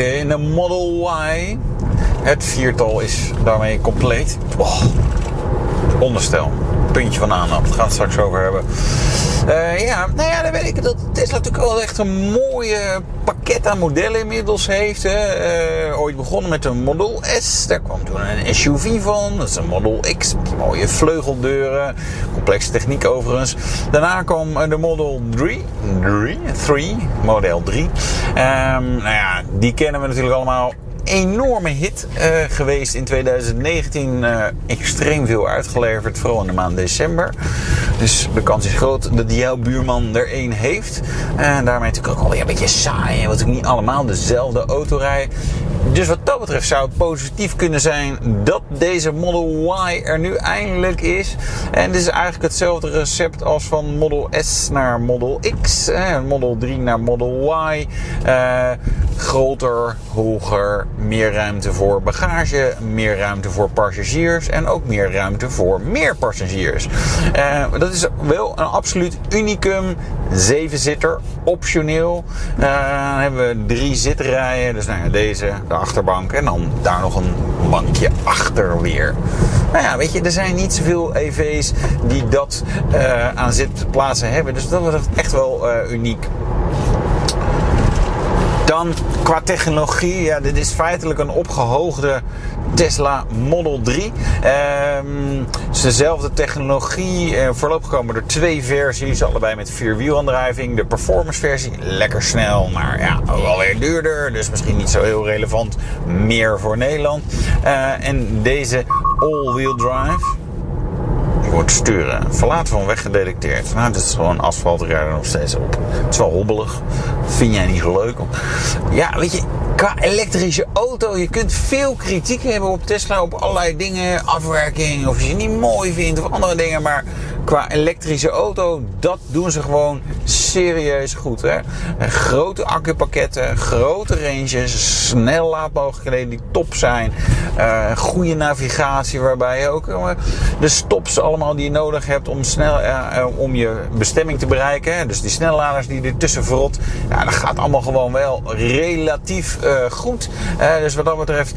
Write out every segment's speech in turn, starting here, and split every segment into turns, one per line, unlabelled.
In de Model Y. Het viertal is daarmee compleet. Oh, onderstel. Puntje van aandacht. Daar gaan we het straks over hebben. Uh, ja, nou ja, dan weet ik dat Tesla natuurlijk wel echt een mooie pakket aan modellen inmiddels heeft. Hè. Uh, ooit begonnen met een Model S. Daar kwam toen een SUV van. Dat is een Model X. Mooie vleugeldeuren. Complexe techniek overigens. Daarna kwam de Model 3. 3? 3 Model 3. Um, nou ja, die kennen we natuurlijk allemaal enorme hit uh, geweest in 2019. Uh, extreem veel uitgeleverd, vooral in de maand december. Dus de kans is groot dat jouw buurman er één heeft. En daarmee natuurlijk ook alweer een beetje saai. Wat ik niet allemaal dezelfde auto rijden. Dus wat dat betreft zou het positief kunnen zijn dat deze Model Y er nu eindelijk is. En dit is eigenlijk hetzelfde recept als van Model S naar Model X. Eh, Model 3 naar Model Y. Uh, groter, hoger, meer ruimte voor bagage, meer ruimte voor passagiers en ook meer ruimte voor meer passagiers. Uh, dat is wel een absoluut unicum. Zevenzitter, optioneel. Uh, dan hebben we drie zitrijen. Dus nou ja, deze, de achterbank en dan daar nog een bankje achter weer. Nou ja, weet je, er zijn niet zoveel EV's die dat uh, aan zitplaatsen hebben. Dus dat was echt wel uniek. Dan qua technologie, ja, dit is feitelijk een opgehoogde Tesla Model 3. Um, het is dezelfde technologie. Uh, voorlopig komen er twee versies, allebei met vierwielaandrijving. De performance versie, lekker snel, maar ja, ook alweer duurder. Dus misschien niet zo heel relevant meer voor Nederland. Uh, en deze all-wheel drive wordt sturen. Verlaten van weg gedetecteerd. Nou, dit is gewoon asfalt rijden nog steeds op. Het is wel hobbelig. Vind jij niet leuk? Ja, weet je, qua elektrische auto, je kunt veel kritiek hebben op Tesla op allerlei dingen, afwerking, of je het niet mooi vindt of andere dingen, maar qua elektrische auto, dat doen ze gewoon serieus goed. Hè? Grote accupakketten, grote ranges, snel laadmogelijkheden die top zijn, uh, goede navigatie waarbij je ook uh, de stops allemaal die je nodig hebt om snel uh, om je bestemming te bereiken. Dus die snelladers die ertussen verrot, ja, dat gaat allemaal gewoon wel relatief goed. dus wat dat betreft,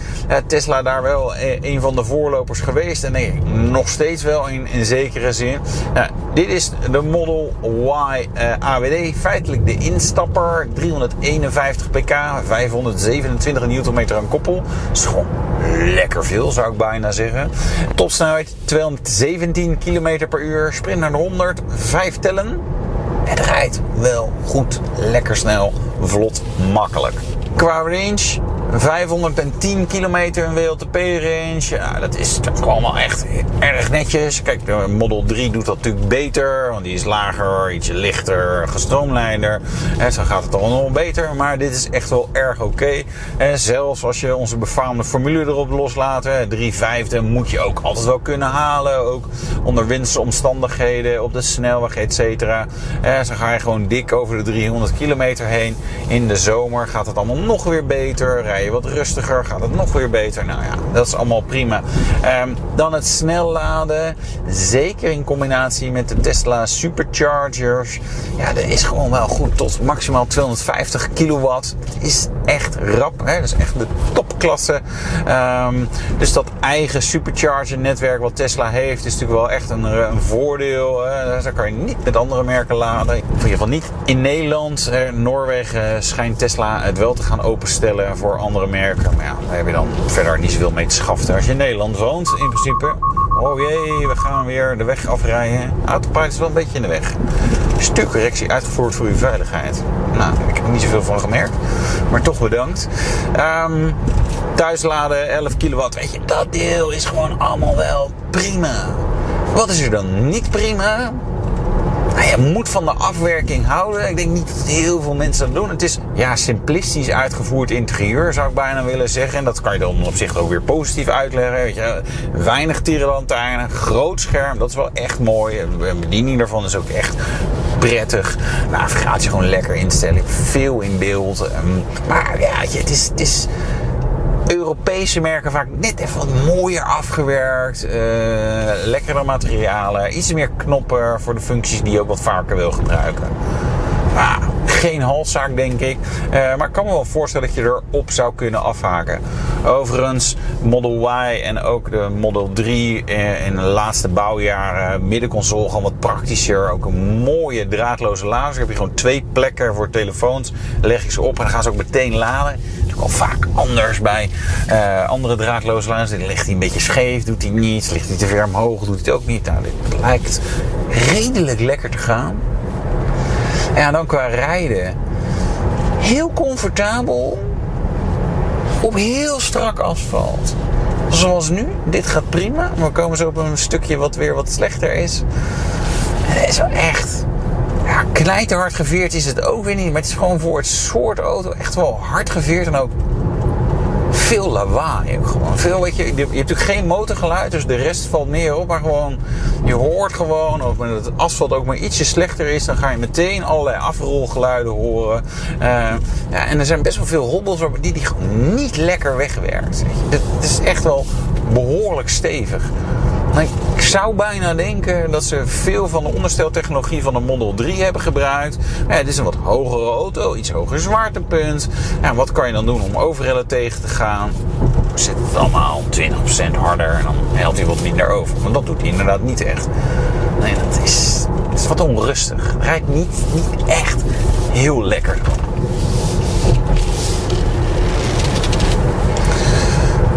Tesla daar wel een van de voorlopers geweest en nee, nog steeds wel in, in zekere zin. Nou, dit is de Model Y AWD, feitelijk de instapper, 351 pk, 527 Nm aan koppel. Gewoon lekker veel, zou ik bijna zeggen. Topsnelheid 217 km per uur, sprint naar de 100, 5 tellen. Het rijdt wel goed, lekker snel, vlot, makkelijk. Qua range 510 kilometer een WLTP-range. Ja, dat is natuurlijk allemaal echt erg netjes. Kijk, de Model 3 doet dat natuurlijk beter. Want die is lager, ietsje lichter, gestroomlijnder. En zo gaat het allemaal beter. Maar dit is echt wel erg oké. En zelfs als je onze befaamde formule erop loslaat. 3 vijfde moet je ook altijd wel kunnen halen. Ook onder windsomstandigheden, op de snelweg, et cetera. En zo ga je gewoon dik over de 300 kilometer heen. In de zomer gaat het allemaal nog weer beter. Je wat rustiger, gaat het nog weer beter. Nou ja, dat is allemaal prima. Um, dan het snel laden. Zeker in combinatie met de Tesla Superchargers. Ja, dat is gewoon wel goed. Tot maximaal 250 kilowatt. Het is echt rap. Hè? Dat is echt de topklasse. Um, dus dat eigen supercharger netwerk wat Tesla heeft, is natuurlijk wel echt een, een voordeel. Hè? Daar kan je niet met andere merken laden. In ieder geval niet in Nederland. Noorwegen schijnt Tesla het wel te gaan openstellen voor andere merken. Maar ja, daar heb je dan verder niet zoveel mee te schaffen. Als je in Nederland woont, in principe. Oh jee, we gaan weer de weg afrijden. Autopilot is wel een beetje in de weg. Stuurcorrectie uitgevoerd voor uw veiligheid. Nou, ik heb er niet zoveel van gemerkt. Maar toch bedankt. Um, thuisladen, 11 kilowatt. Weet je, dat deel is gewoon allemaal wel prima. Wat is er dan niet prima? Nou, je moet van de afwerking houden. Ik denk niet dat heel veel mensen dat doen. Het is ja, simplistisch uitgevoerd interieur, zou ik bijna willen zeggen. En dat kan je dan op zich ook weer positief uitleggen. Weet je. Weinig tierenlantaarnen, groot scherm, dat is wel echt mooi. De bediening daarvan is ook echt prettig. Navigatie gewoon lekker instellen. Veel in beeld. Ehm, maar ja, het is, het is Europese merken vaak net even wat mooier afgewerkt. Uh, lekkere materialen. Iets meer knoppen voor de functies die je ook wat vaker wil gebruiken. Ah, geen halszaak, denk ik. Uh, maar ik kan me wel voorstellen dat je erop zou kunnen afhaken. Overigens, Model Y en ook de Model 3 eh, in de laatste bouwjaren. Middenconsole gewoon wat praktischer. Ook een mooie draadloze lader. heb je gewoon twee plekken voor telefoons. Leg ik ze op en dan gaan ze ook meteen laden al vaak anders bij uh, andere draadloze laders. Dit ligt hij een beetje scheef, doet hij niet. Ligt hij te ver omhoog, doet hij ook niet. Nou, dit lijkt redelijk lekker te gaan. En ja, dan qua rijden. Heel comfortabel. Op heel strak asfalt. Zoals nu. Dit gaat prima. We komen zo op een stukje wat weer wat slechter is. Het is wel echt ja, knijterhard geveerd is het ook weer niet. Maar het is gewoon voor het soort auto echt wel hard geveerd. En ook veel lawaai. Gewoon veel, weet je, je hebt natuurlijk geen motorgeluid, dus de rest valt meer op. Maar gewoon, je hoort gewoon, of het asfalt ook maar ietsje slechter is, dan ga je meteen allerlei afrolgeluiden horen. Uh, ja, en er zijn best wel veel hobbels die die gewoon niet lekker wegwerkt. Het is echt wel behoorlijk stevig. Ik zou bijna denken dat ze veel van de ondersteltechnologie van de Model 3 hebben gebruikt. Ja, het is een wat hogere auto, iets hoger zwaartepunt. Ja, wat kan je dan doen om overrellen tegen te gaan? Zet het allemaal 20% harder en dan helpt hij wat minder over. Maar dat doet hij inderdaad niet echt. Nee, dat is, wat onrustig. Het rijdt niet, niet echt heel lekker.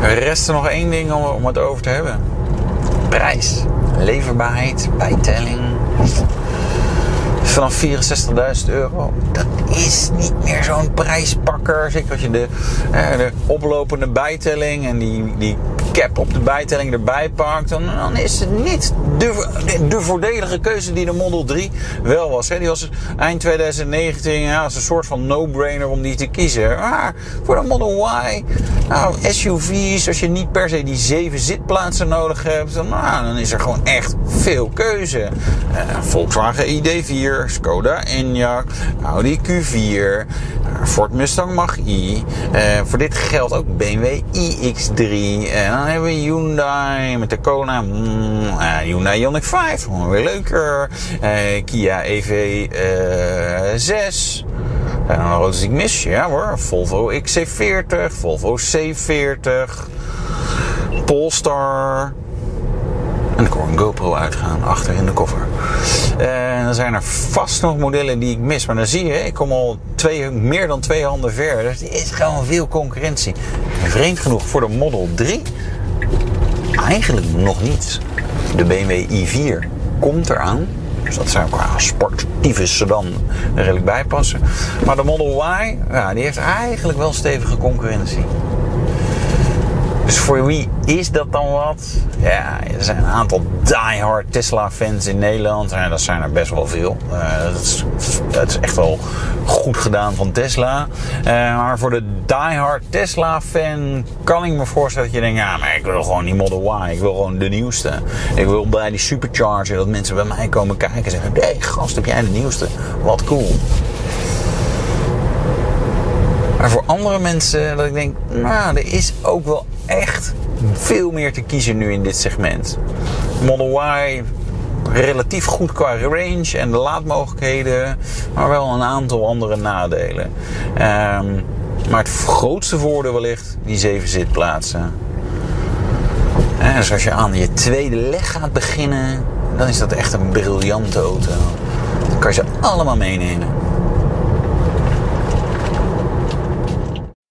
Er rest er nog één ding om, om het over te hebben prijs, leverbaarheid, bijtelling. Vanaf 64.000 euro. Dat is niet meer zo'n prijspakker. Zeker als je de, eh, de oplopende bijtelling en die, die cap op de bijtelling erbij pakt, dan, dan is het niet de, de, voordelige keuze die de Model 3 wel was. Hè. Die was eind 2019 ja, als een soort van no-brainer om die te kiezen. Maar voor de Model Y, nou, SUV's, als je niet per se die zeven zitplaatsen nodig hebt, dan, nou, dan is er gewoon echt veel keuze. Uh, Volkswagen ID4, Skoda Enyaq, Audi Q4, Ford Mustang Mach-E. Uh, voor dit geldt ook BMW iX3. En dan hebben we Hyundai met de Kona. Mm, Hyundai Ioniq 5, gewoon weer leuker. Kia EV6. En dan auto's ik mis, ja hoor. Volvo XC40, Volvo C40, Polestar. En ik hoor een GoPro uitgaan achter in de koffer. En dan zijn er vast nog modellen die ik mis. Maar dan zie je, ik kom al twee, meer dan twee handen ver. Dus er is gewoon veel concurrentie. En vreemd genoeg voor de Model 3 eigenlijk nog niet. De BMW i4 komt eraan. Dus dat zou qua sportieve sedan redelijk bij passen. Maar de Model Y, ja, die heeft eigenlijk wel stevige concurrentie. Dus voor wie is dat dan wat? Ja, er zijn een aantal diehard Tesla-fans in Nederland. Ja, dat zijn er best wel veel. Uh, dat, is, is, echt wel goed gedaan van Tesla. Uh, maar voor de diehard Tesla-fan kan ik me voorstellen dat je denkt... Ja, maar ik wil gewoon die Model Y. Ik wil gewoon de nieuwste. Ik wil bij die supercharger dat mensen bij mij komen kijken en zeggen... Hé, hey, gast, heb jij de nieuwste? Wat cool. Maar voor andere mensen dat ik denk, nou, er is ook wel echt veel meer te kiezen nu in dit segment. Model Y relatief goed qua range en de laadmogelijkheden, maar wel een aantal andere nadelen. Um, maar het grootste voordeel wellicht die zeven zitplaatsen. En dus als je aan je tweede leg gaat beginnen, dan is dat echt een briljante auto. Dan kan je ze allemaal meenemen.